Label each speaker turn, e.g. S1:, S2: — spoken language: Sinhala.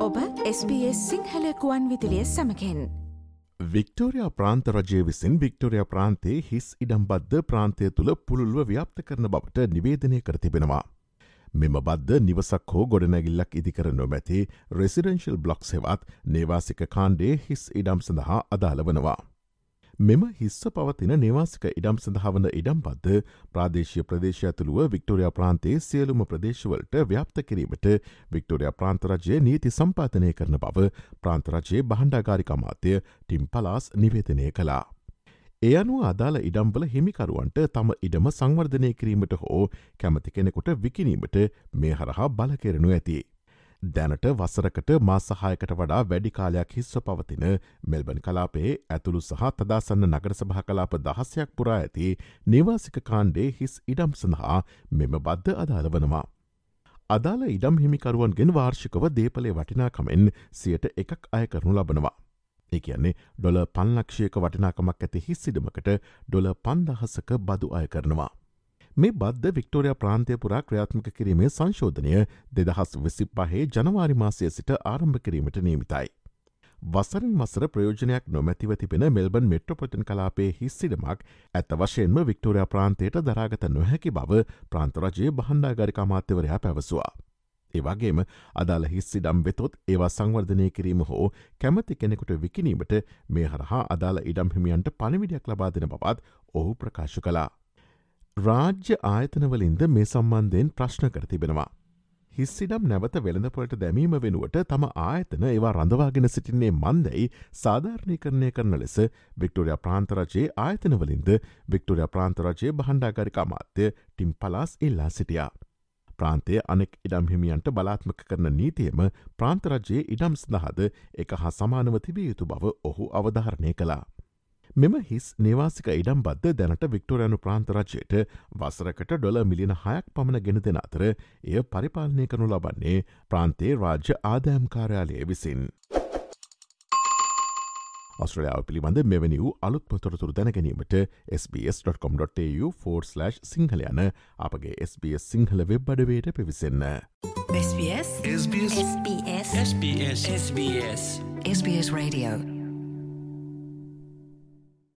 S1: ඔබ SBS සිංහලකුවන් විදිලිය සමකෙන්
S2: වික්ටෝරයා ප්‍රාන්ත රජය විසින් වික්ටෝරයා ප්‍රාන්තේ හිස් ඉඩම්බද්ධ ප්‍රාන්තය තුළ පුළුල්ව ව්‍යාප්ත කරන බවට නිවේදනය කර තිබෙනවා. මෙම බද්ධ නිවසක් හෝ ගොඩනැගිල්ලක් ඉදිකර නොමැති රෙසිඩෙන්ශල් බ්ලොක්ස් හෙවත් නේවාසික කාණ්ඩේ හිස් ඉඩම් සඳහා අදාළ වනවා. මෙම හිස්ස පවතින නිවාසික ඉඩම් සඳහාවන ඉඩම් බද්ධ ප්‍රාදේශය ප්‍රදේශ ඇතුළුව වික්ටෝරයා ප්‍රාන්තයේ සියලුම ප්‍රදේශවලට ව්‍යාප්ත කිරීමට වික්ටෝරයා ප්‍රාන්තරජය නීති සම්පාතනය කරන බව ප්‍රාන්තරජයේ බහන්ඩාගාරිකමාත්‍යය ටිම් පලාස් නිවේදනය කලා. ඒ අනුව අදාළ ඉඩම්බල හිමිකරුවන්ට තම ඉඩම සංවර්ධනය කිරීමට හෝ කැමති කෙනෙකුට විකිනීමට මේ හරහා බලකෙරනු ඇති. දැනට වසරකට මාසහයකට වඩා වැඩි කාලයක් හිස්ව පවතින මෙල්බන් කලාපේ ඇතුළු සහ තදාසන්න නගර සභහ කලාප දහසයක් පුරා ඇති නිවාසික කාණ්ඩේ හිස් ඉඩම් සඳහා මෙම බද්ධ අදාළ වනවා. අදාළ ඉඩම් හිමිකරුවන්ගෙන් වාර්ෂිකව දේපලේ වටිනාකමෙන් සියට එකක් අය කරනු ලබනවා. ඒ කියන්නේ ඩොල පන්ලක්ෂයක වටිනාකමක් ඇති හිස්සිඩමකට ඩොල පන්දහසක බදු අය කරනවා. මේ බද්ධ වික්ටෝරයා ප්‍රාන්තය පුරා ක්‍රියාත්මක කිරීමේ සංශෝධනය දෙදහස් විසි පහේ ජනවාරි මාසය සිට ආරම්භ කිරීමට නීමිතයි. වසරින් මසර ප්‍රයෝජනයක් නොමැතිව තිබෙන මෙල්බන් මෙට්‍රොපොටන් කලාපේ හිස්සිඩමක් ඇත වශයෙන්ම වික්ටෝරයා ප්‍රාන්තයට දරාගත නොහැකි බව ප්‍රාන්තරජයේ බහන්ඩාගරික අමාත්‍යවරයා පැවසවා. ඒවගේම අදාළ හිස්සිඩම් වෙතොත් ඒවා සංවර්ධනය කිරීම හෝ කැමති කෙනෙකුට විකිනීමට මේ හරහා අදාළ ඉඩම් හිමියන්ට පණවිඩයක් ලබා දෙන බවත් ඔහු ප්‍රකාශ කලා. රාජ්‍ය ආයතනවලින්ද මේ සම්බන්ධයෙන් ප්‍රශ්න කර තිබෙනවා. හිස්සිඩම් නැවත වෙළඳපොලට දැමීම වෙනුවට තම ආයතන ඒවා රඳවාගෙන සිටින්නේ මන්දැයි සාධාරණය කරණය කරන ලෙස වික්ටෝරයා ප්‍රාන්තරජයේ ආයතනවලින්ද වික්ටෝරයා ප්‍රාන්තරජයේ බහන්ඩාගරික අමාත්‍ය ටිම් පලාස් ඉල්ලා සිටියා. ප්‍රාන්තය අනෙක් ඉඩම් හිමියන්ට බලාත්මක කරන නීතියම ප්‍රාන්තරජයේ ඉඩම් සඳහද එක හා සමානව තිබිය යුතු බව ඔහු අවධාරණය කලා. මෙම හිස් නේවාසික ඉඩම් බද්ධ දැනට වික්ටෝරයනු ප්‍රාන්තරජයට වසරකට ඩොල මිලින හයක් පමණ ගෙන දෙෙන අතර එය පරිපාලනය කරනු ලබන්නේ ප්‍රාන්තේ රාජ්‍ය ආදෑම් කාර්යාලය විසින්. ස්ට්‍රලියාව පිළිබඳ මෙවැනි වූ අලුත් පොතොරතුර දැනගැනීමට SBS.com.tu4/ සිංහල යන අපගේ SBS සිංහල වෙබ් අඩවයට පිවිසන්න.
S3: SBS SBS SBS SBS SBS Radio